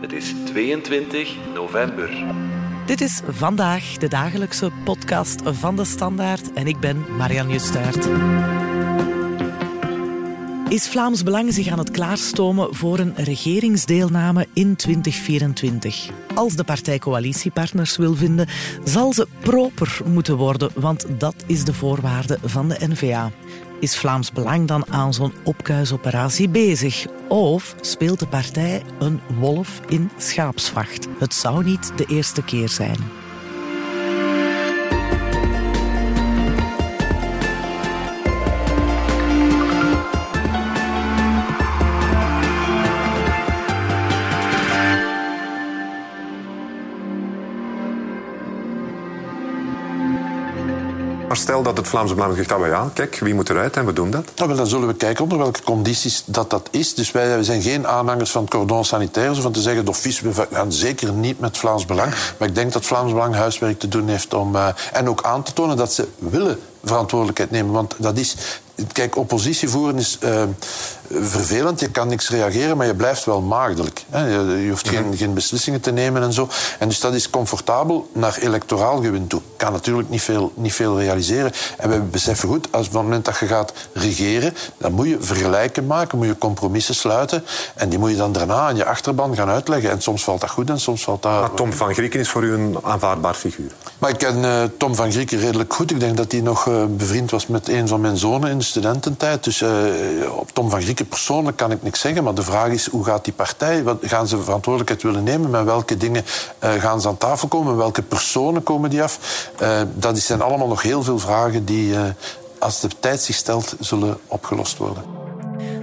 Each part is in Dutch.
Het is 22 november. Dit is vandaag de dagelijkse podcast van de Standaard en ik ben Marianne Justaert. Is Vlaams Belang zich aan het klaarstomen voor een regeringsdeelname in 2024? Als de partij coalitiepartners wil vinden, zal ze proper moeten worden, want dat is de voorwaarde van de NVA. Is Vlaams Belang dan aan zo'n opkuisoperatie bezig? Of speelt de partij een wolf in schaapsvacht? Het zou niet de eerste keer zijn. Maar stel dat het Vlaamse Belang zegt, ah, ja, kijk, wie moet eruit en we doen dat? Nou, dan zullen we kijken onder welke condities dat, dat is. Dus wij zijn geen aanhangers van het cordon sanitair, zo van te zeggen, d'office, we gaan zeker niet met Vlaams Belang. Maar ik denk dat Vlaams Belang huiswerk te doen heeft om... Uh, en ook aan te tonen dat ze willen verantwoordelijkheid nemen. Want dat is... Kijk, oppositie voeren is uh, vervelend. Je kan niks reageren, maar je blijft wel maagdelijk. Je, hoeft geen, mhm. geen, beslissingen te nemen en zo. En dus dat is comfortabel naar electoraal gewin toe. Kan natuurlijk niet veel, niet veel realiseren. En we beseffen goed, als op het moment dat je gaat regeren, dan moet je vergelijken maken, moet je compromissen sluiten. En die moet je dan daarna aan je achterban gaan uitleggen. En soms valt dat goed en soms valt dat... Maar Tom van Grieken is voor u een aanvaardbaar figuur? Maar ik ken uh, Tom van Grieken redelijk goed. Ik denk dat hij nog uh, bevriend was met een van mijn zonen in de studententijd. Dus uh, op Tom van Grieken persoonlijk kan ik niks zeggen. Maar de vraag is, hoe gaat die partij? Wat, gaan ze verantwoordelijkheid willen nemen? Met welke dingen gaan ze aan tafel komen? Welke personen komen die af? dat zijn allemaal nog heel veel vragen die, als de tijd zich stelt, zullen opgelost worden.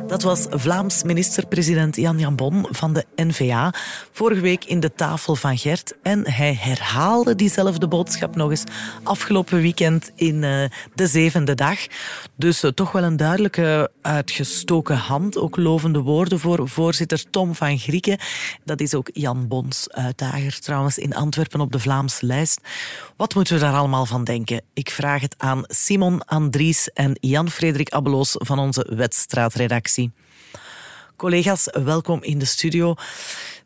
Dat was Vlaams minister-president Jan Jan Bon van de NVA. Vorige week in de tafel van Gert. En hij herhaalde diezelfde boodschap nog eens afgelopen weekend in uh, de zevende dag. Dus uh, toch wel een duidelijke uitgestoken hand. Ook lovende woorden voor voorzitter Tom van Grieken. Dat is ook Jan Bons uitdager trouwens in Antwerpen op de Vlaamse lijst. Wat moeten we daar allemaal van denken? Ik vraag het aan Simon Andries en Jan-Frederik Abeloos van onze Wetstraatredactie. Collega's, welkom in de studio.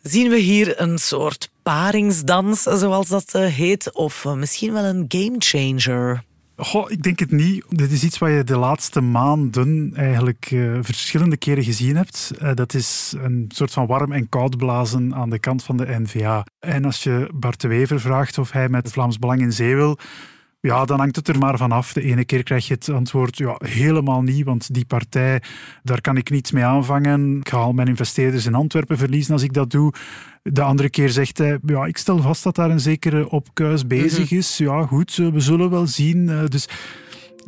Zien we hier een soort paringsdans, zoals dat eh, heet, of eh, misschien wel een gamechanger? Goh, ik denk het niet. Dit is iets wat je de laatste maanden eigenlijk uh, verschillende keren gezien hebt. Uh, dat is een soort van warm en koud blazen aan de kant van de NVA. En als je Bart de Wever vraagt of hij met Vlaams Belang in zee wil, ja, dan hangt het er maar vanaf. De ene keer krijg je het antwoord ja, helemaal niet, want die partij, daar kan ik niets mee aanvangen. Ik ga al mijn investeerders in Antwerpen verliezen als ik dat doe. De andere keer zegt hij, ja, ik stel vast dat daar een zekere opkuis bezig mhm. is. Ja, goed, we zullen wel zien. Eh, dus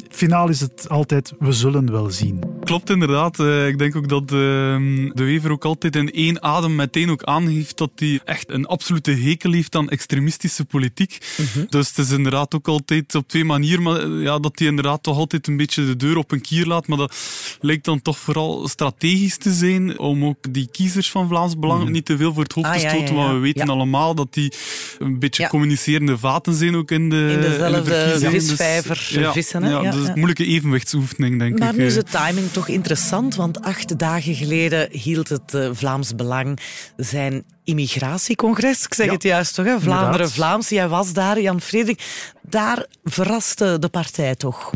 finaal is het altijd, we zullen wel zien. Klopt inderdaad. Uh, ik denk ook dat uh, de Wever ook altijd in één adem meteen ook aangeeft dat hij echt een absolute hekel heeft aan extremistische politiek. Uh-huh. Dus het is inderdaad ook altijd op twee manieren, maar eh, ja, dat hij inderdaad toch altijd een beetje de deur op een kier laat. Maar dat lijkt dan toch vooral strategisch te zijn om ook die kiezers van Vlaams Belang uh-huh. niet te veel voor het hoofd ah, te stoten. Ja, ja, ja. Want we weten allemaal dat die een beetje communicerende vaten zijn ook in de, in dezelfde in de visvijver vissen. Hè? Ja, dus een moeilijke evenwichtsoefening, denk maar ik. Maar nu is de timing toch interessant, want acht dagen geleden hield het uh, Vlaams Belang zijn immigratiecongres. Ik zeg ja, het juist toch, hè? Vlaanderen-Vlaams. Jij was daar, Jan Frederik. Daar verraste de partij toch?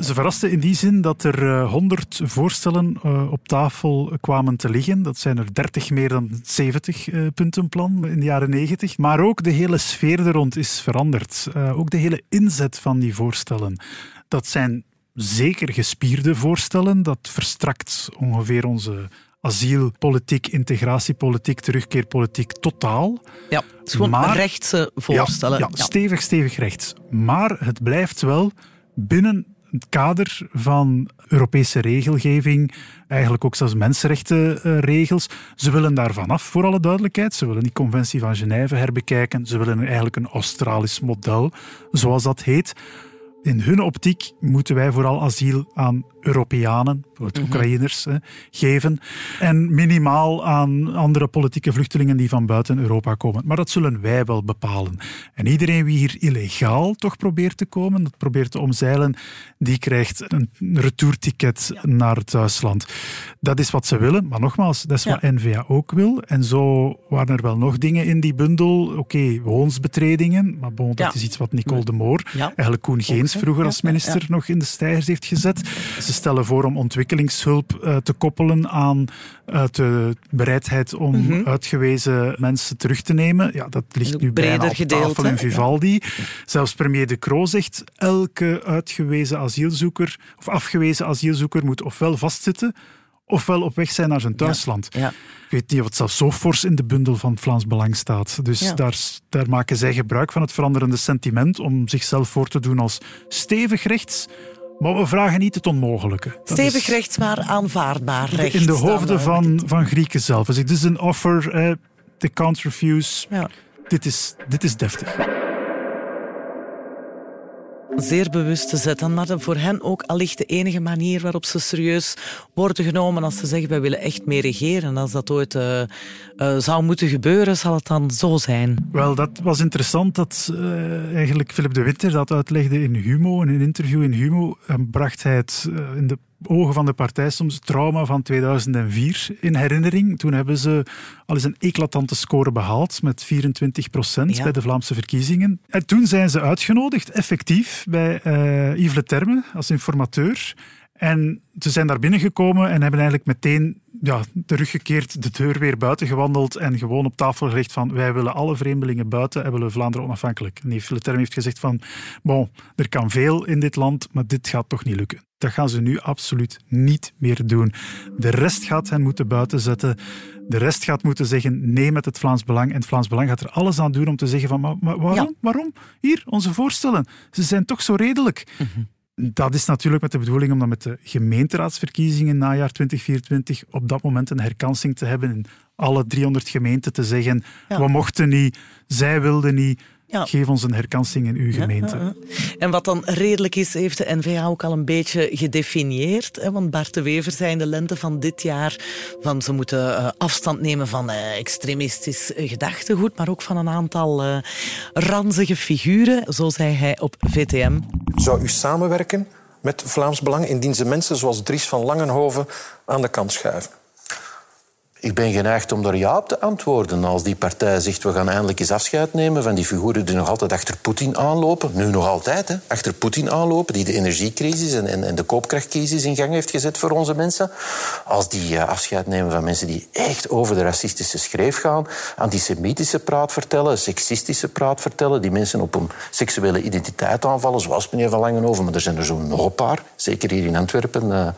Ze verraste in die zin dat er honderd uh, voorstellen uh, op tafel kwamen te liggen. Dat zijn er 30 meer dan 70 uh, puntenplan in de jaren 90. Maar ook de hele sfeer er rond is veranderd. ook de hele inzet van die voorstellen. Dat zijn zeker gespierde voorstellen. Dat verstrakt ongeveer onze asielpolitiek, integratiepolitiek, terugkeerpolitiek totaal. Ja, het is gewoon maar, rechtse voorstellen. Ja, ja, stevig, stevig rechts. Maar het blijft wel binnen het kader van Europese regelgeving, eigenlijk ook zelfs mensenrechtenregels. Ze willen daar vanaf, voor alle duidelijkheid. Ze willen die conventie van Genève herbekijken. Ze willen eigenlijk een Australisch model, zoals dat heet. In hun optiek moeten wij vooral asiel aan Europeanen, bijvoorbeeld Mhm. Oekraïners, geven. En minimaal aan andere politieke vluchtelingen die van buiten Europa komen. Maar dat zullen wij wel bepalen. En iedereen wie hier illegaal toch probeert te komen, dat probeert te omzeilen, die krijgt een retourticket naar Duitsland. Dat is wat ze willen, maar nogmaals, dat is Ja. wat N-VA ook wil. En zo waren er wel nog dingen in die bundel. Oké, woonsbetredingen, maar bon, dat Ja. is iets wat Nicole de Moor, eigenlijk Koen Geens vroeger als minister nog in de stijgers heeft gezet. Ze stellen voor om ontwikkelingshulp eh, te koppelen aan eh, de bereidheid om uitgewezen mensen terug te nemen. Ja, dat ligt Mhm. Nu bijna breder op gedeeld, tafel in Vivaldi. Zelfs premier De Croo zegt elke uitgewezen asielzoeker of afgewezen asielzoeker moet ofwel vastzitten ofwel op weg zijn naar zijn thuisland. Ja. Ik weet niet of het zelfs zo fors in de bundel van Vlaams Belang staat. Dus Ja. daar, daar maken zij gebruik van het veranderende sentiment om zichzelf voor te doen als stevig rechts. Maar we vragen niet het onmogelijke. Dat Stevig rechts, maar aanvaardbaar rechts. In de hoofden eh, van, van Grieken zelf. Dus dit is een offer, eh, they can't refuse. Ja. Dit is, dit is deftig. Zeer bewust te zetten. Maar voor hen ook allicht de enige manier waarop ze serieus worden genomen als ze zeggen wij willen echt meer regeren. Als dat ooit eh, eh, zou moeten gebeuren, zal het dan zo zijn. Wel, dat was interessant dat eh, eigenlijk Philip de Winter dat uitlegde in Humo. In een interview in Humo bracht hij het in de ogen van de partij soms trauma van 2004 in herinnering. Toen hebben ze al eens een eclatante score behaald met 24 procent Ja. bij de Vlaamse verkiezingen. En toen zijn ze uitgenodigd, effectief, bij eh Yves Le Terme als informateur. En ze zijn daar binnengekomen en hebben eigenlijk meteen ja, teruggekeerd, de deur weer buiten gewandeld en gewoon op tafel gelegd van wij willen alle vreemdelingen buiten en willen Vlaanderen onafhankelijk. Yves Le heeft gezegd van bon, er kan veel in dit land, maar dit gaat toch niet lukken. Dat gaan ze nu absoluut niet meer doen. De rest gaat hen moeten buiten zetten. De rest gaat moeten zeggen nee met het Vlaams Belang. En het Vlaams Belang gaat er alles aan doen om te zeggen van maar, maar waarom? Ja. Waarom? Hier, onze voorstellen. Ze zijn toch zo redelijk. Dat is natuurlijk met de bedoeling om dan met de gemeenteraadsverkiezingen najaar 2024 op dat moment een herkansing te hebben in alle 300 gemeenten te zeggen Ja. we mochten niet, zij wilden niet, Ja. geef ons een herkansing in uw gemeente. En wat dan redelijk is, heeft de NVA ook al een beetje gedefinieerd. Hè? Want Bart de Wever zei in de lente van dit jaar van ze moeten eh, afstand nemen van eh, extremistisch gedachtegoed, maar ook van een aantal eh, ranzige figuren. Zo zei hij op VTM. Zou u samenwerken met Vlaams Belang indien ze mensen zoals Dries van Langenhoven aan de kant schuiven? Ik ben geneigd om daar ja op te antwoorden. Als die partij zegt we gaan eindelijk eens afscheid nemen van die figuren die nog altijd achter Poetin aanlopen, nu nog altijd, hè, achter Poetin aanlopen, die de energiecrisis en, en, en de koopkrachtcrisis in gang heeft gezet voor onze mensen. Als die eh, afscheid nemen van mensen die echt over de racistische schreef gaan, antisemitische praat vertellen, seksistische praat vertellen, die mensen op een seksuele identiteit aanvallen, zoals meneer Van Langenhoven, maar er zijn er zo nog een paar, zeker hier in Antwerpen. eh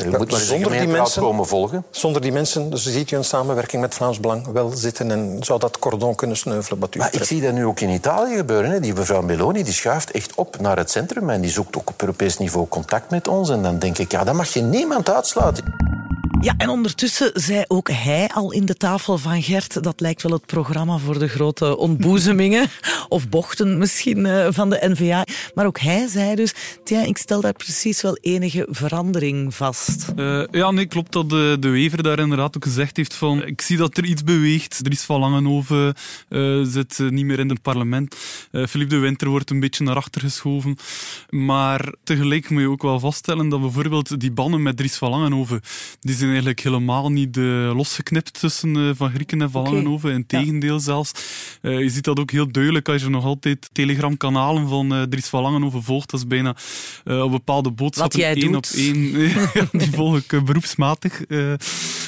u moet maar eens zonder die mensen- komen volgen. Zonder die mensen dus ziet u een samenwerking met Vlaams Belang wel zitten en zou dat cordon kunnen sneuvelen wat u Maar ik zie dat nu ook in Italië gebeuren. Hè. Die mevrouw Meloni die schuift echt op naar het centrum en die zoekt ook op Europees niveau contact met ons. En dan denk ik, ja, dat mag je niemand uitsluiten. Ja, en ondertussen zei ook hij al in de tafel van Gert, dat lijkt wel het programma voor de grote ontboezemingen, of bochten misschien eh, van de NVA. Maar ook hij zei dus, tja, ik stel daar precies wel enige verandering vast. Eh, ja, nee, klopt dat de, de Wever daar inderdaad ook gezegd heeft van ik zie dat er iets beweegt. Dries van Langenhoven eh, zit eh, niet meer in het parlement. Eh Philippe de Winter wordt een beetje naar achter geschoven. Maar tegelijk moet je ook wel vaststellen dat bijvoorbeeld die bannen met Dries van Langenhoven, die zijn eigenlijk helemaal niet eh, losgeknipt tussen eh, Van Grieken en Van Oké. Langenhoven. Integendeel zelfs. Eh, je ziet dat ook heel duidelijk als je nog altijd telegramkanalen van Dries van Langenhoven volgt. Dat is bijna op bepaalde boodschappen één op één die volg ik beroepsmatig.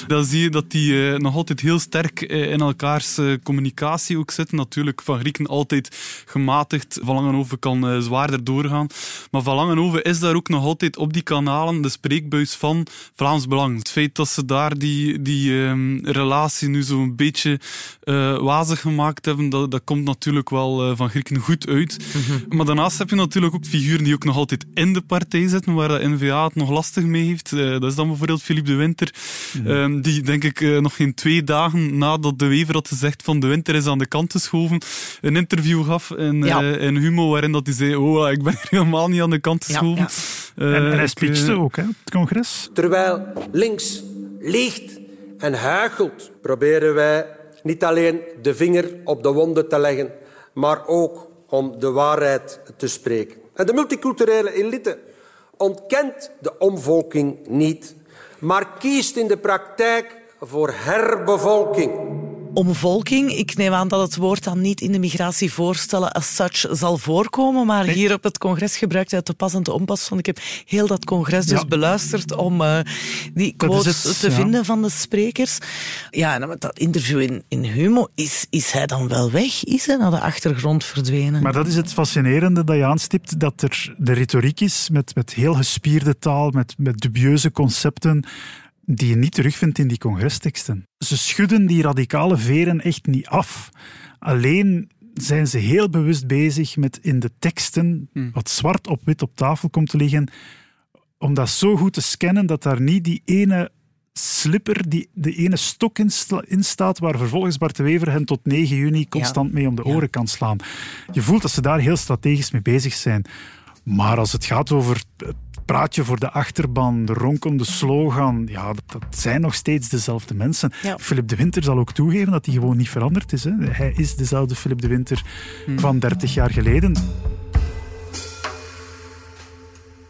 Dan zie je dat die eh, nog altijd heel sterk eh, in elkaars eh, communicatie ook zitten. Natuurlijk, Van Grieken altijd gematigd. Van Langenhoven kan zwaarder doorgaan. Maar Van Langenhoven is daar ook nog altijd op die kanalen de spreekbuis van Vlaams Belang. Het feit dat ze daar die, die ehm, relatie nu zo'n beetje wazig gemaakt hebben, dat, dat komt natuurlijk wel van Grieken goed uit. Mhm. Maar daarnaast heb je natuurlijk ook figuren die ook nog altijd in de partij zitten, waar de NVA het nog lastig mee heeft. Dat is dan bijvoorbeeld Philippe de Winter, um, die denk ik nog geen twee dagen nadat de Wever had gezegd van de Winter is aan de kant geschoven, een interview gaf in, Ja. in Humo, waarin dat hij zei, oh, ik ben helemaal niet aan de kant geschoven. ja. En, en hij speechte eh, ook hè, op het congres. Terwijl links liegt en huichelt, proberen wij niet alleen de vinger op de wonden te leggen, maar ook om de waarheid te spreken. En de multiculturele elite ontkent de omvolking niet, maar kiest in de praktijk voor herbevolking. Omvolking, ik neem aan dat het woord dan niet in de migratievoorstellen as such zal voorkomen, maar hier op het congres gebruikt hij het te pas en te onpas. Want ik heb heel dat congres dus beluisterd om eh, die quotes het, te ja. vinden van de sprekers. Ja, en met dat interview in, in Humo, is, is hij dan wel weg? Is hij naar de achtergrond verdwenen? Maar dat is het fascinerende dat je aanstipt, dat er de retoriek is met, met heel gespierde taal, met, met dubieuze concepten, die je niet terugvindt in die congresteksten. Ze schudden die radicale veren echt niet af. Alleen zijn ze heel bewust bezig met in de teksten, wat zwart op wit op tafel komt te liggen, om dat zo goed te scannen dat daar niet die ene slipper, die, de ene stok in, sta- in staat, waar vervolgens Bart de Wever hen tot 9 juni constant mee om de oren kan slaan. Je voelt dat ze daar heel strategisch mee bezig zijn. Maar als het gaat over het praatje voor de achterban, de ronkende slogan, ja, dat, dat zijn nog steeds dezelfde mensen. Ja. Philip de Winter zal ook toegeven dat hij gewoon niet veranderd is. Hè. Hij is dezelfde Philip de Winter van 30 jaar geleden.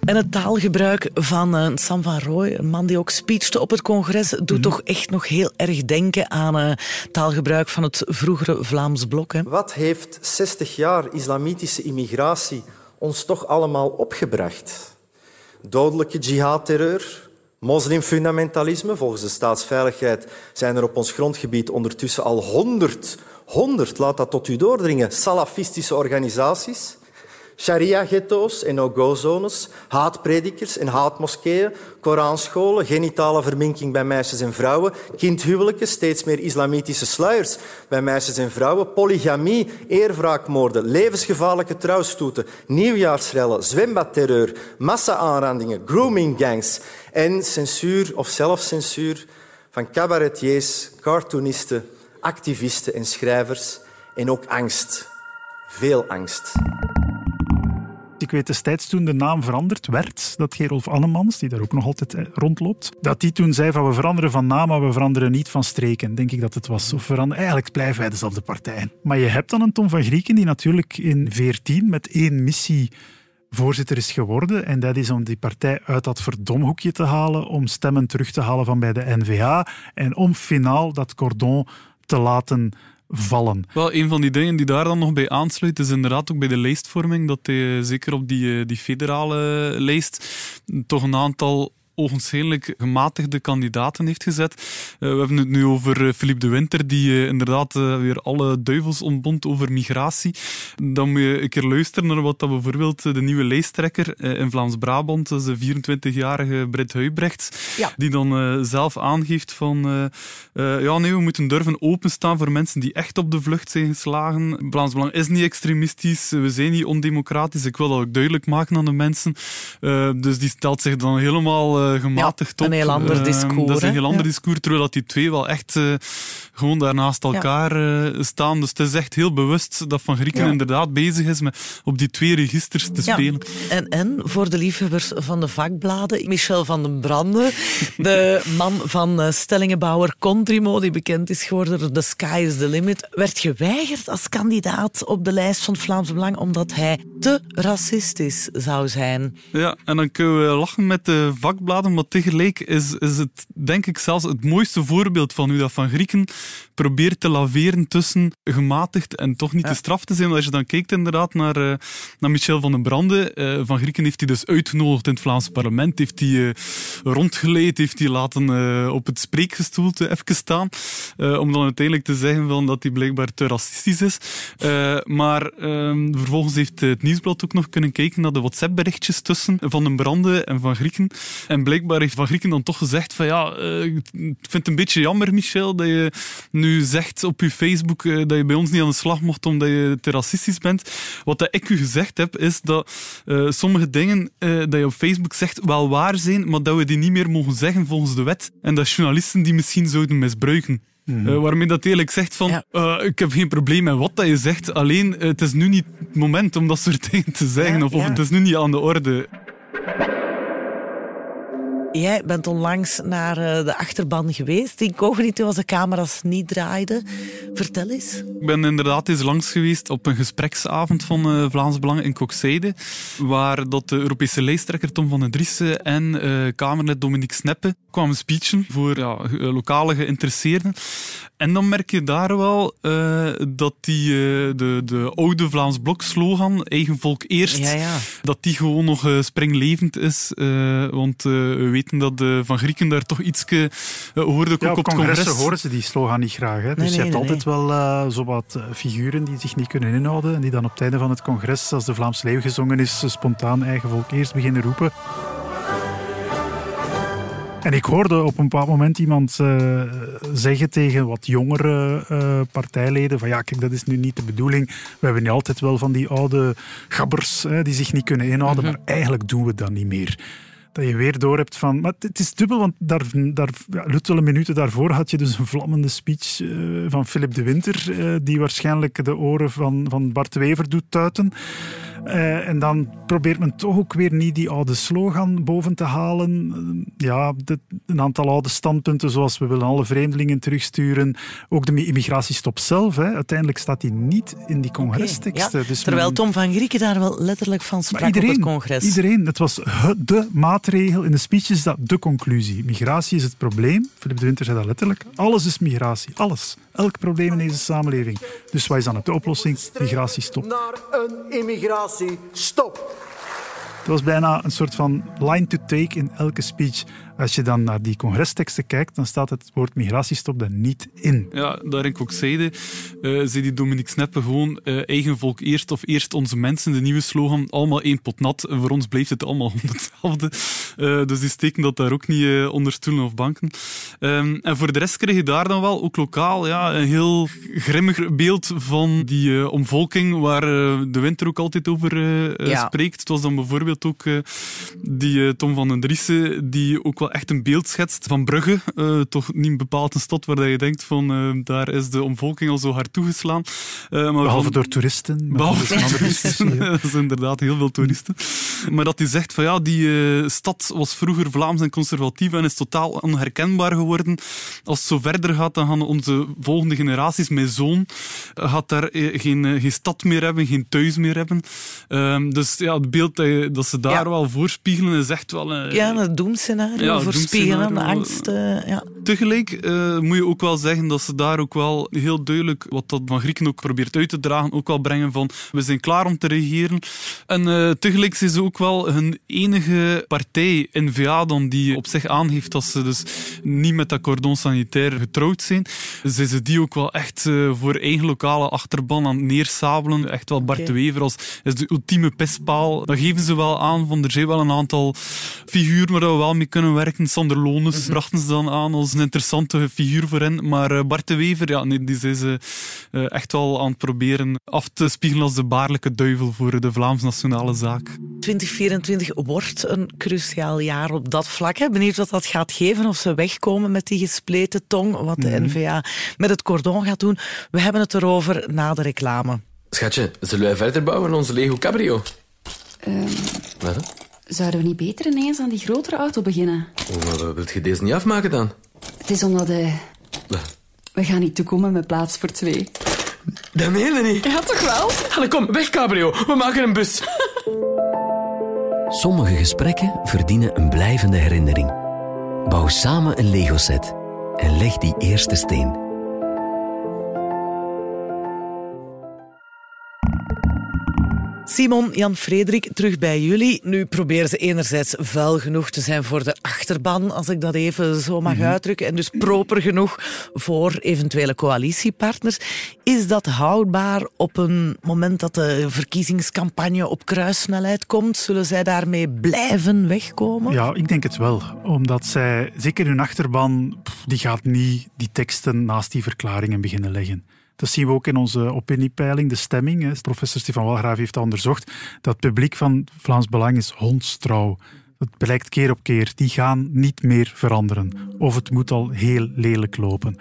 En het taalgebruik van eh, Sam van Rooij, een man die ook speechte op het congres, doet Mhm. toch echt nog heel erg denken aan eh, taalgebruik van het vroegere Vlaams blok. Hè? Wat heeft 60 jaar islamitische immigratie ons toch allemaal opgebracht? Dodelijke jihadterreur, moslimfundamentalisme. Volgens de staatsveiligheid zijn er op ons grondgebied ondertussen al 100, 100, laat dat tot u doordringen, salafistische organisaties. Sharia-ghetto's en no-go-zones, haatpredikers en haatmoskeeën, Koranscholen, genitale verminking bij meisjes en vrouwen, kindhuwelijken, steeds meer islamitische sluiers bij meisjes en vrouwen, polygamie, eerwraakmoorden, levensgevaarlijke trouwstoeten, nieuwjaarsrellen, zwembadterreur, massa-aanrandingen, grooming-gangs en censuur of zelfcensuur van cabaretiers, cartoonisten, activisten en schrijvers en ook angst. Veel angst. Ik weet destijds toen de naam veranderd werd, dat Gerolf Annemans, die daar ook nog altijd eh, rondloopt, dat die toen zei van we veranderen van naam, maar we veranderen niet van streken, denk ik dat het was. Of veranderen, eigenlijk blijven wij dezelfde partij. Maar je hebt dan een Tom van Grieken die natuurlijk in 14 met één missie voorzitter is geworden. En dat is om die partij uit dat verdomhoekje te halen, om stemmen terug te halen van bij de N-VA en om finaal dat cordon te laten vallen. Wel, een van die dingen die daar dan nog bij aansluit, is inderdaad ook bij de lijstvorming, dat hij eh, zeker op die, eh, die federale lijst toch een aantal ogenschijnlijk gematigde kandidaten heeft gezet. Eh, we hebben het nu over eh, Philippe de Winter, die eh, inderdaad weer alle duivels ontbond over migratie. Dan moet je een keer luisteren naar wat dat bijvoorbeeld de nieuwe lijsttrekker in Vlaams-Brabant, dat is de 24-jarige Britt Huibrechts, Ja. die dan zelf aangeeft van ja, nee, we moeten durven openstaan voor mensen die echt op de vlucht zijn geslagen. Vlaams Belang is niet extremistisch, we zijn niet ondemocratisch. Ik wil dat ook duidelijk maken aan de mensen. Dus die stelt zich dan helemaal eh, gematigd Ja, op. een heel ander Eh, discours, dat is een heel ander discours, terwijl dat die twee wel echt eh, gewoon daar naast elkaar eh, staan. Dus het is echt heel bewust dat Van Grieken inderdaad bezig is met op die twee registers te spelen. En, en voor de liefhebbers van de vakbladen, Michel van den Brande, de man van Stellingenbouwer Contrimo, die bekend is geworden door The Sky is the Limit, werd geweigerd als kandidaat op de lijst van Vlaams Belang omdat hij te racistisch zou zijn. Ja, en dan kunnen we lachen met de vakbladen, maar tegelijk is, is het denk ik zelfs het mooiste voorbeeld van hoe dat Van Grieken probeert te laveren tussen gematigd en toch niet te straf te zijn. Als je dan kijkt inderdaad naar, uh, naar Michel van den Brande, uh, van Grieken heeft hij dus uitgenodigd in het Vlaams parlement, heeft hij uh, rondgeleid, heeft hij laten op het spreekgestoelte even staan, om dan uiteindelijk te zeggen van dat hij blijkbaar te racistisch is. maar ehm, vervolgens heeft het Nieuwsblad ook nog kunnen kijken naar de WhatsApp-berichtjes tussen Van den Brande en Van Grieken. En blijkbaar heeft Van Grieken dan toch gezegd van ja, ik vind het een beetje jammer, Michel, dat je nu zegt op je Facebook uh, dat je bij ons niet aan de slag mocht omdat je te racistisch bent. Wat dat ik u gezegd heb, is dat uh, sommige dingen uh, dat je op Facebook zegt wel waar zijn, maar dat we die niet meer mogen zeggen volgens de wet. En dat journalisten die misschien zouden misbruiken. Mm. Uh, waarmee dat eerlijk zegt van, ja. uh, ik heb geen probleem met wat dat je zegt, alleen uh, het is nu niet het moment om dat soort dingen te zeggen, ja, of, of ja. het is nu niet aan de orde. Jij bent onlangs naar de achterban geweest, incognito als de camera's niet draaiden. Vertel eens. Ik ben inderdaad eens langs geweest op een gespreksavond van uh, Vlaams Belang in Kokzijde, waar dat de Europese lijsttrekker Tom van den Driessen en uh, Kamerlid Dominique Sneppe kwamen speechen voor ja, lokale geïnteresseerden. En dan merk je daar wel uh, dat die, de, de oude Vlaams Blok slogan, eigen volk eerst, ja, ja. dat die gewoon nog springlevend is. want we weten dat de Van Grieken daar toch iets hoorde ook ja, op, op het congres. horen ze die slogan niet graag. Hè? Dus nee, je hebt nee, altijd wel uh, zowat figuren die zich niet kunnen inhouden en die dan op het einde van het congres, als de Vlaams Leeuw gezongen is, spontaan eigen volk eerst beginnen roepen. En ik hoorde op een bepaald moment iemand uh, zeggen tegen wat jongere uh, partijleden van ja, kijk, dat is nu niet de bedoeling. We hebben nu altijd wel van die oude gabbers hè, die zich niet kunnen inhouden, mm-hmm. maar eigenlijk doen we dat niet meer dat je weer door hebt van... Maar het is dubbel, want daar, daar, luttele minuten daarvoor had je dus een vlammende speech uh, van Philip de Winter, uh, die waarschijnlijk de oren van, van Bart Wever doet tuiten. Uh, en dan probeert men toch ook weer niet die oude slogan boven te halen. ja, de, een aantal oude standpunten, zoals we willen alle vreemdelingen terugsturen. Ook de immigratiestop zelf, hè. uiteindelijk staat die niet in die congresteksten. Okay, ja. dus Terwijl men... Tom van Grieken daar wel letterlijk van sprak iedereen, op het congres. Iedereen, het was de maatregel. In de speech is dat de conclusie. Migratie is het probleem. Philip de Winter zei dat letterlijk. Alles is migratie. Alles. Elk probleem in deze samenleving. Dus wat is dan de oplossing? Migratiestop. Naar een immigratiestop. Het was bijna een soort van line to take in elke speech. Als je dan naar die congresteksten kijkt, dan staat het woord migratiestop er niet in. Ja, daar ik ook zeide, uh, zei die Dominique Sneppe gewoon uh, eigen volk eerst of eerst onze mensen, de nieuwe slogan, allemaal één pot nat. En voor ons blijft het allemaal hetzelfde. Uh, dus die steken dat daar ook niet uh, onder stoelen of banken. Um, en voor de rest kreeg je daar dan wel, ook lokaal, ja, een heel grimmig beeld van die uh, omvolking waar de winter ook altijd over ja. spreekt. Het was dan bijvoorbeeld ook die Tom van den Driessen, die ook wel echt een beeld schetst van Brugge. Uh, toch niet bepaald een stad waar je denkt van uh, daar is de omvolking al zo hard toegeslaan. Uh, maar behalve van, door toeristen. Behalve door toeristen. dat is inderdaad heel veel toeristen. Maar dat hij zegt van ja, die stad was vroeger Vlaams en conservatief en is totaal onherkenbaar geworden. Als het zo verder gaat, dan gaan onze volgende generaties, mijn zoon, gaat daar geen, geen stad meer hebben, geen thuis meer hebben. Ehm, dus ja, het beeld dat, je, dat ze daar Ja. wel voorspiegelen is echt wel... een Ja, het doemscenario, Ja, voorspiegelen, de doemscenario. angst. eh, ja. Tegelijk eh, moet je ook wel zeggen dat ze daar ook wel heel duidelijk, wat dat van Grieken ook probeert uit te dragen, ook wel brengen van we zijn klaar om te regeren. En eh, tegelijk zijn ze ook wel hun enige partij, N-VA, dan die op zich aangeeft dat ze dus niet met dat cordon sanitair getrouwd zijn. Zijn ze die ook wel echt eh, voor eigen lokale achterban aan het neersabelen. Echt wel Bart de Wever als is de ultieme pestpaal. Dat geven ze wel aan van er zijn wel een aantal figuren waar we wel mee kunnen werken. Sander Lones brachten ze dan aan als een interessante figuur voor hen. Maar eh, Bart de Wever, ja, nee, die zijn ze eh, echt wel aan het proberen af te spiegelen als de baarlijke duivel voor de Vlaams nationale zaak. 2024 wordt een cruciaal jaar op dat vlak. hè. Benieuwd wat dat gaat geven, of ze wegkomen met die gespleten tong, wat de N-VA met het cordon gaat doen. We hebben het erover na de reclame. Schatje, zullen wij verder bouwen aan onze Lego Cabrio? Ehm, Wat? Zouden we niet beter ineens aan die grotere auto beginnen? Oh, wilt je deze niet afmaken dan? Het is omdat de... Wat? We gaan niet toekomen met plaats voor twee. Dat meen je niet. Ja, toch wel? Allee, kom, weg Cabrio. We maken een bus. Sommige gesprekken verdienen een blijvende herinnering. Bouw samen een Lego-set en leg die eerste steen. Simon, Jan Frederik, terug bij jullie. Nu proberen ze enerzijds vuil genoeg te zijn voor de achterban, als ik dat even zo mag uitdrukken, en dus proper genoeg voor eventuele coalitiepartners. Is dat houdbaar op een moment dat de verkiezingscampagne op kruissnelheid komt? Zullen zij daarmee blijven wegkomen? Ja, ik denk het wel. Omdat zij, zeker hun achterban, die gaat niet die teksten naast die verklaringen beginnen leggen. Dat zien we ook in onze opiniepeiling, de stemming. hè. Professor Stefan Walgraaf heeft onderzocht. Dat publiek van Vlaams Belang is hondstrouw. Dat blijkt keer op keer. Die gaan niet meer veranderen. Of het moet al heel lelijk lopen.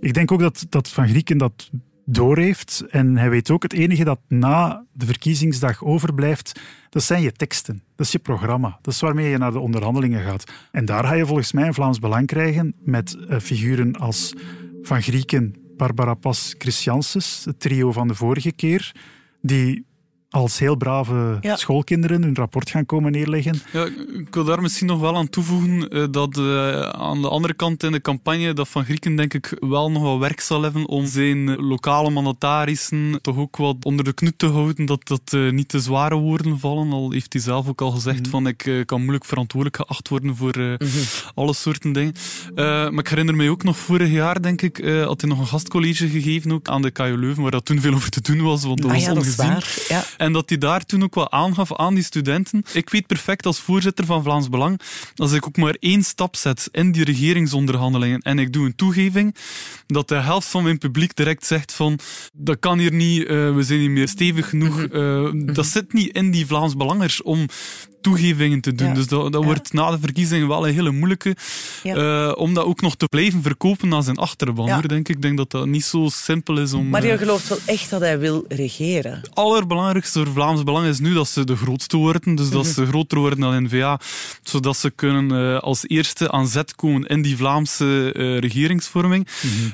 Ik denk ook dat, dat Van Grieken dat doorheeft. En hij weet ook, het enige dat na de verkiezingsdag overblijft, dat zijn je teksten. Dat is je programma. Dat is waarmee je naar de onderhandelingen gaat. En daar ga je volgens mij een Vlaams Belang krijgen met eh, figuren als Van Grieken, Barbara Pas, Christianses, het trio van de vorige keer, die als heel brave Ja. schoolkinderen hun rapport gaan komen neerleggen. Ja, ik wil daar misschien nog wel aan toevoegen eh, dat eh, aan de andere kant in de campagne dat Van Grieken denk ik wel nog wel werk zal hebben om zijn lokale mandatarissen toch ook wat onder de knut te houden, dat dat eh, niet te zware woorden vallen. Al heeft hij zelf ook al gezegd van ik kan moeilijk verantwoordelijk geacht worden voor eh, alle soorten dingen. Eh, maar ik herinner mij ook nog vorig jaar, denk ik, eh, had hij nog een gastcollege gegeven ook aan de KU Leuven, waar dat toen veel over te doen was, want dat Ah was ja, dat is ongezien. waar. Ja. En dat hij daar toen ook wel aangaf aan die studenten. Ik weet perfect als voorzitter van Vlaams Belang, als ik ook maar één stap zet in die regeringsonderhandelingen en ik doe een toegeving, dat de helft van mijn publiek direct zegt van dat kan hier niet, eh, we zijn niet meer stevig genoeg. Eh, Dat zit niet in die Vlaams Belangers om toegevingen te doen. Ja. Dus dat, dat wordt na de verkiezingen wel een hele moeilijke, Ja. eh, om dat ook nog te blijven verkopen aan zijn achterban. Hoor, denk ik. ik denk dat dat niet zo simpel is om... Maar je gelooft wel echt dat hij wil regeren. het allerbelangrijkste voor Vlaams Belang is nu dat ze de grootste worden. Dus dat ze groter worden dan N-VA. Zodat ze kunnen eh, als eerste aan zet komen in die Vlaamse eh, regeringsvorming.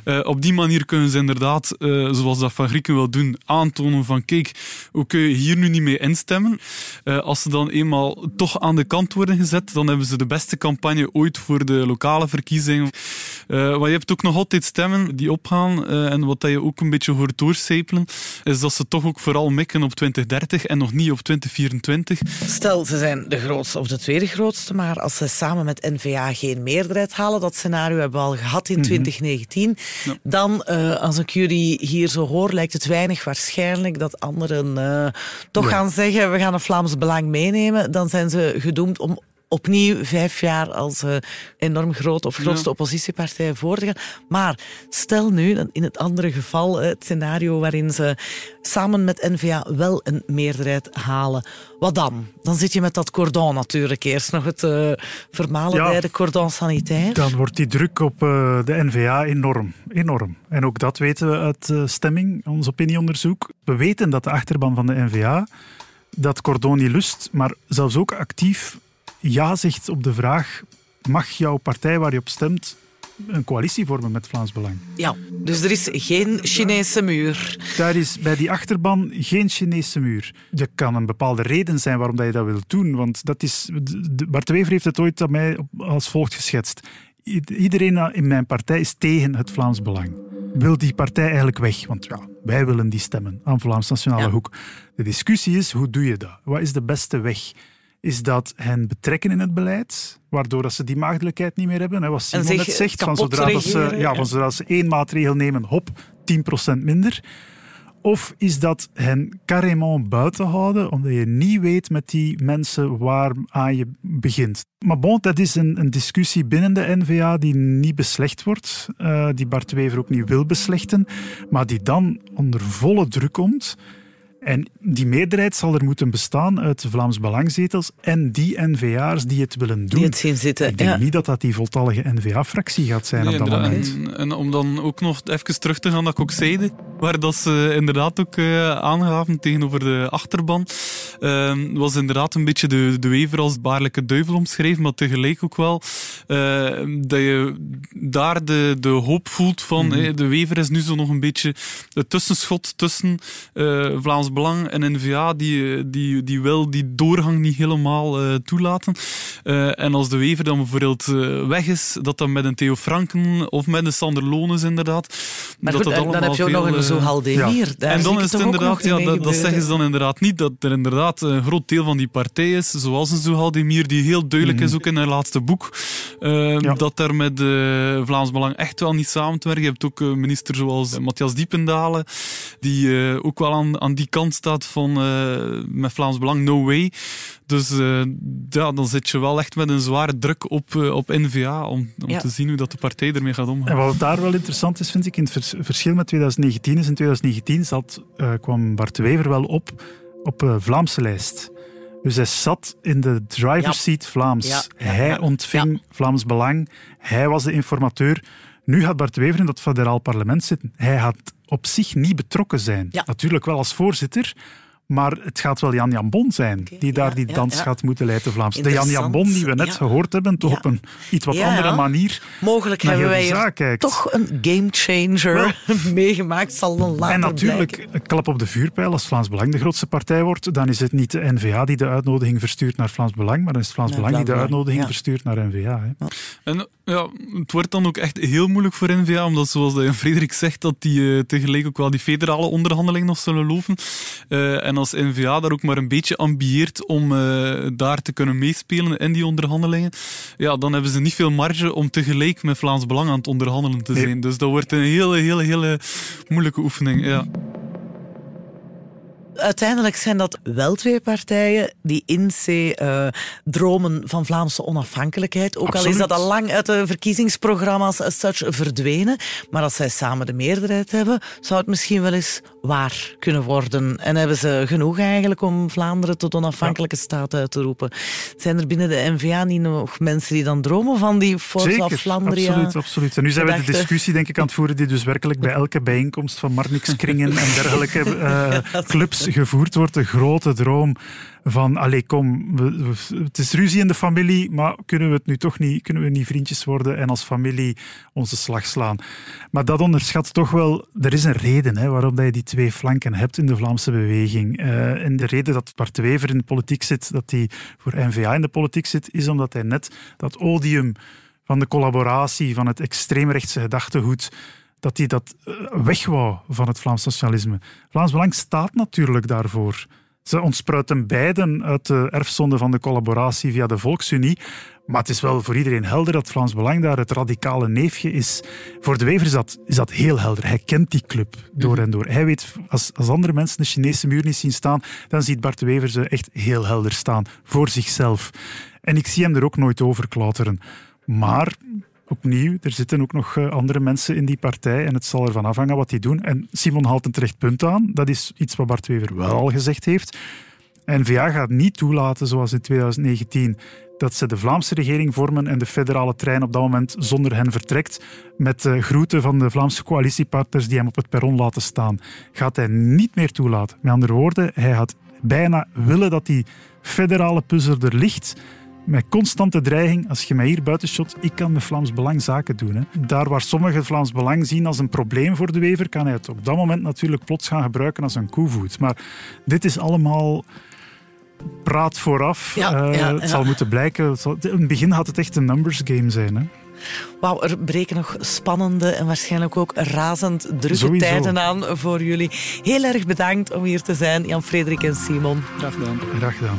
Eh, op die manier kunnen ze inderdaad, zoals dat Van Grieken wil doen, aantonen van kijk, hoe kun je hier nu niet mee instemmen? Als ze dan eenmaal toch aan de kant worden gezet, dan hebben ze de beste campagne ooit voor de lokale verkiezingen. Eh, maar je hebt ook nog altijd stemmen die opgaan. eh, en wat dat je ook een beetje hoort doorcijpelen, is dat ze toch ook vooral mikken op 2030 en nog niet op 2024. Stel, ze zijn de grootste of de tweede grootste, maar als ze samen met N-VA geen meerderheid halen, dat scenario hebben we al gehad in 2019, dan, eh, als ik jullie hier zo hoor, lijkt het weinig waarschijnlijk dat anderen toch Ja. gaan zeggen, we gaan een Vlaams Belang meenemen. Dan zijn ze gedoemd om opnieuw vijf jaar als eh, enorm groot of grootste Ja. oppositiepartij voor te gaan. Maar stel nu, in het andere geval, eh, het scenario waarin ze samen met N-VA wel een meerderheid halen. Wat dan? Dan zit je met dat cordon natuurlijk. Eerst nog het eh vermalen Ja. bij de cordon sanitair. Dan wordt die druk op de NVA enorm. enorm. En ook dat weten we uit stemming, ons opinieonderzoek. We weten dat de achterban van de NVA dat cordon niet lust, maar zelfs ook actief ja zegt op de vraag: mag jouw partij waar je op stemt een coalitie vormen met Vlaams Belang? Ja, dus er is geen Chinese muur. Daar is bij die achterban geen Chinese muur. Er kan een bepaalde reden zijn waarom dat je dat wilt doen. Want dat is, Bart Wever heeft het ooit aan mij als volgt geschetst. Iedereen in mijn partij is tegen het Vlaams Belang. Wil die partij eigenlijk weg? Want ja, wij willen die stemmen aan Vlaams Nationale Ja. Hoek. De discussie is, hoe doe je dat? Wat is de beste weg? Is dat hen betrekken in het beleid, waardoor dat ze die maagdelijkheid niet meer hebben? Hè, wat Simon zich net zegt, van zodra, dat ze, ja. van zodra ze één maatregel nemen, hop, 10% minder. Of is dat hen carrément buiten houden, omdat je niet weet met die mensen waar aan je begint. Maar bon, dat is een, een discussie binnen de NVA die niet beslecht wordt, eh, die Bart Wever ook niet wil beslechten, maar die dan onder volle druk komt. En die meerderheid zal er moeten bestaan uit de Vlaams Belangzetels en die NVA'ers die het willen doen. Die het zien zitten. Ik denk ja. niet dat dat die voltallige NVA-fractie gaat zijn Nee, op dat moment. En, en om dan ook nog even terug te gaan dat ik ook zeide, waar dat ze inderdaad ook eh, aangaven tegenover de achterban, ehm, was inderdaad een beetje de, de wever als baarlijke duivel omschreven, maar tegelijk ook wel eh, dat je daar de, de hoop voelt van Mhm. de wever is nu zo nog een beetje het tussenschot tussen eh, Vlaams Belang en N-VA, die, die, die wil die doorgang niet helemaal eh, toelaten. Eh, en als de wever dan bijvoorbeeld eh, weg is, dat dan met een Theo Franken of met een Sander Lones inderdaad. Maar dat goed, dat dan, heb je ook nog een zo Haldemir, daar en dan is het inderdaad, ja, dat, zeggen ze dan inderdaad niet, dat er inderdaad een groot deel van die partij is, zoals een Zohaldemir, die heel duidelijk Mhm. is, ook in haar laatste boek, eh, dat daar met Vlaams Belang echt wel niet samen te werken. Je hebt ook minister zoals Matthias Diependalen, die eh, ook wel aan, aan die kant staat van eh, met Vlaams Belang, no way. Dus eh, ja, dan zit je wel echt met een zware druk op, eh, op N-VA om, om Ja. te zien hoe dat de partij ermee gaat omgaan. En wat daar wel interessant is, vind ik, in het vers- verschil met 2019 is, in 2019 zat, eh, kwam Bart de Wever wel op op eh, Vlaamse lijst. Dus hij zat in de driver's Ja. seat Vlaams. Ja, ja, hij ja. ontving Vlaams Belang. Hij was de informateur. Nu gaat Bart de Wever in dat federaal parlement zitten. Hij gaat op zich niet betrokken zijn. Natuurlijk wel als voorzitter. Maar het gaat wel Jan Jan Bon zijn die daar die dans ja. gaat moeten leiden, Vlaams. De Jan Jan. Bon die we net Ja. gehoord hebben, toch op een iets wat Ja, andere manier Mogelijk naar hebben wij toch een gamechanger meegemaakt, zal dan later En natuurlijk, blijken. een klap op de vuurpijl. Als Vlaams Belang de grootste partij wordt, dan is het niet de NVA die de uitnodiging verstuurt naar Vlaams Belang, maar dan is het Vlaams Belang die de uitnodiging ja. verstuurt naar NVA. Hè. En ja, het wordt dan ook echt heel moeilijk voor N-VA, omdat zoals de Frederik zegt, dat die eh, tegelijk ook wel die federale onderhandelingen nog zullen lopen. Eh, en als N-VA daar ook maar een beetje ambieert om eh, daar te kunnen meespelen in die onderhandelingen, ja, dan hebben ze niet veel marge om tegelijk met Vlaams Belang aan het onderhandelen te Nee. zijn. Dus dat wordt een hele, hele, hele moeilijke oefening. Ja. Uiteindelijk zijn dat wel twee partijen die in C eh, dromen van Vlaamse onafhankelijkheid. Ook al is dat al lang uit de verkiezingsprogramma's as such verdwenen. Maar als zij samen de meerderheid hebben, zou het misschien wel eens waar kunnen worden. En hebben ze genoeg eigenlijk om Vlaanderen tot onafhankelijke staat uit te roepen. Zijn er binnen de NVA niet nog mensen die dan dromen van die Forza Zeker, Flandria? absoluut, absoluut. En nu zijn we de discussie denk ik aan het voeren die dus werkelijk bij elke bijeenkomst van Marnix-kringen en dergelijke eh, clubs gevoerd wordt. De grote droom van, allee kom, we- we- het is ruzie in de familie, maar kunnen we het nu toch niet, kunnen we niet vriendjes worden en als familie onze slag slaan? Maar dat onderschat toch wel, er is een reden hè, waarom dat je die twee flanken hebt in de Vlaamse beweging. Eh, en de reden dat Bart Wever in de politiek zit, dat hij voor N-VA in de politiek zit, is omdat hij net dat odium van de collaboratie, van het extreemrechtse gedachtegoed, dat hij dat eh, weg wou van het Vlaams nationalisme. Vlaams Belang staat natuurlijk daarvoor. Ze ontspruiten beiden uit de erfzonde van de collaboratie via de Volksunie. Maar het is wel voor iedereen helder dat Vlaams Belang daar het radicale neefje is. Voor de Wever is dat, is dat heel helder. Hij kent die club door en door. Hij weet, als, als andere mensen de Chinese muur niet zien staan, dan ziet Bart de Wever ze echt heel helder staan. Voor zichzelf. En ik zie hem er ook nooit over klauteren. Maar opnieuw, er zitten ook nog eh, andere mensen in die partij en het zal ervan afhangen wat die doen. En Simon haalt een terecht punt aan. Dat is iets wat Bart Wever wel al gezegd heeft. N-VA gaat niet toelaten, zoals in 2019, dat ze de Vlaamse regering vormen en de federale trein op dat moment zonder hen vertrekt, met de groeten van de Vlaamse coalitiepartners die hem op het perron laten staan. Gaat hij niet meer toelaten. Met andere woorden, hij gaat bijna willen dat die federale puzzel er ligt, met constante dreiging, als je mij hier buiten shot, ik kan met Vlaams Belang zaken doen. Hè. Daar waar sommigen Vlaams Belang zien als een probleem voor de wever, kan hij het op dat moment natuurlijk plots gaan gebruiken als een koevoet. Maar dit is allemaal praat vooraf. Ja, Eh, ja, het ja. zal moeten blijken. Zal- in het begin gaat het echt een numbers game zijn. Hè. Wauw, er breken nog spannende en waarschijnlijk ook razend drukke Sowieso. tijden aan voor jullie. Heel erg bedankt om hier te zijn, Jan-Frederik en Simon. Graag gedaan. Graag gedaan.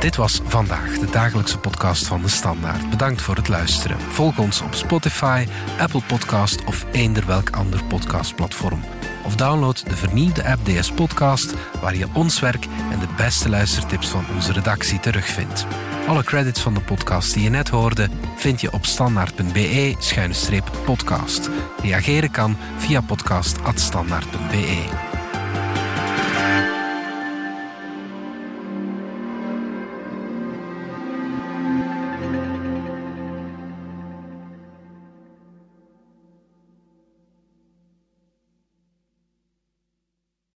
Dit was vandaag de dagelijkse podcast van de Standaard. Bedankt voor het luisteren. Volg ons op Spotify, Apple Podcast of eender welk ander podcastplatform. Of download de vernieuwde app DS Podcast, waar je ons werk en de beste luistertips van onze redactie terugvindt. Alle credits van de podcast die je net hoorde vind je op standaard.be-podcast. Reageren kan via podcast.standaard.be.